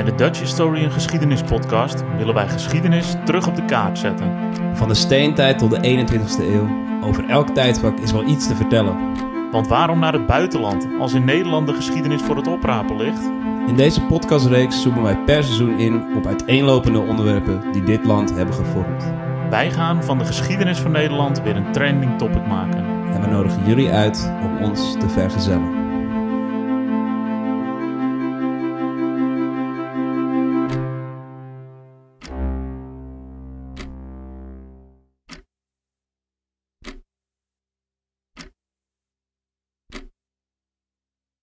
Met de Dutch Historian Geschiedenis Podcast willen wij geschiedenis terug op de kaart zetten. Van de steentijd tot de 21ste eeuw. Over elk tijdvak is wel iets te vertellen. Want waarom naar het buitenland als in Nederland de geschiedenis voor het oprapen ligt? In deze podcastreeks zoomen wij per seizoen in op uiteenlopende onderwerpen die dit land hebben gevormd. Wij gaan van de geschiedenis van Nederland weer een trending topic maken. En we nodigen jullie uit om ons te vergezellen.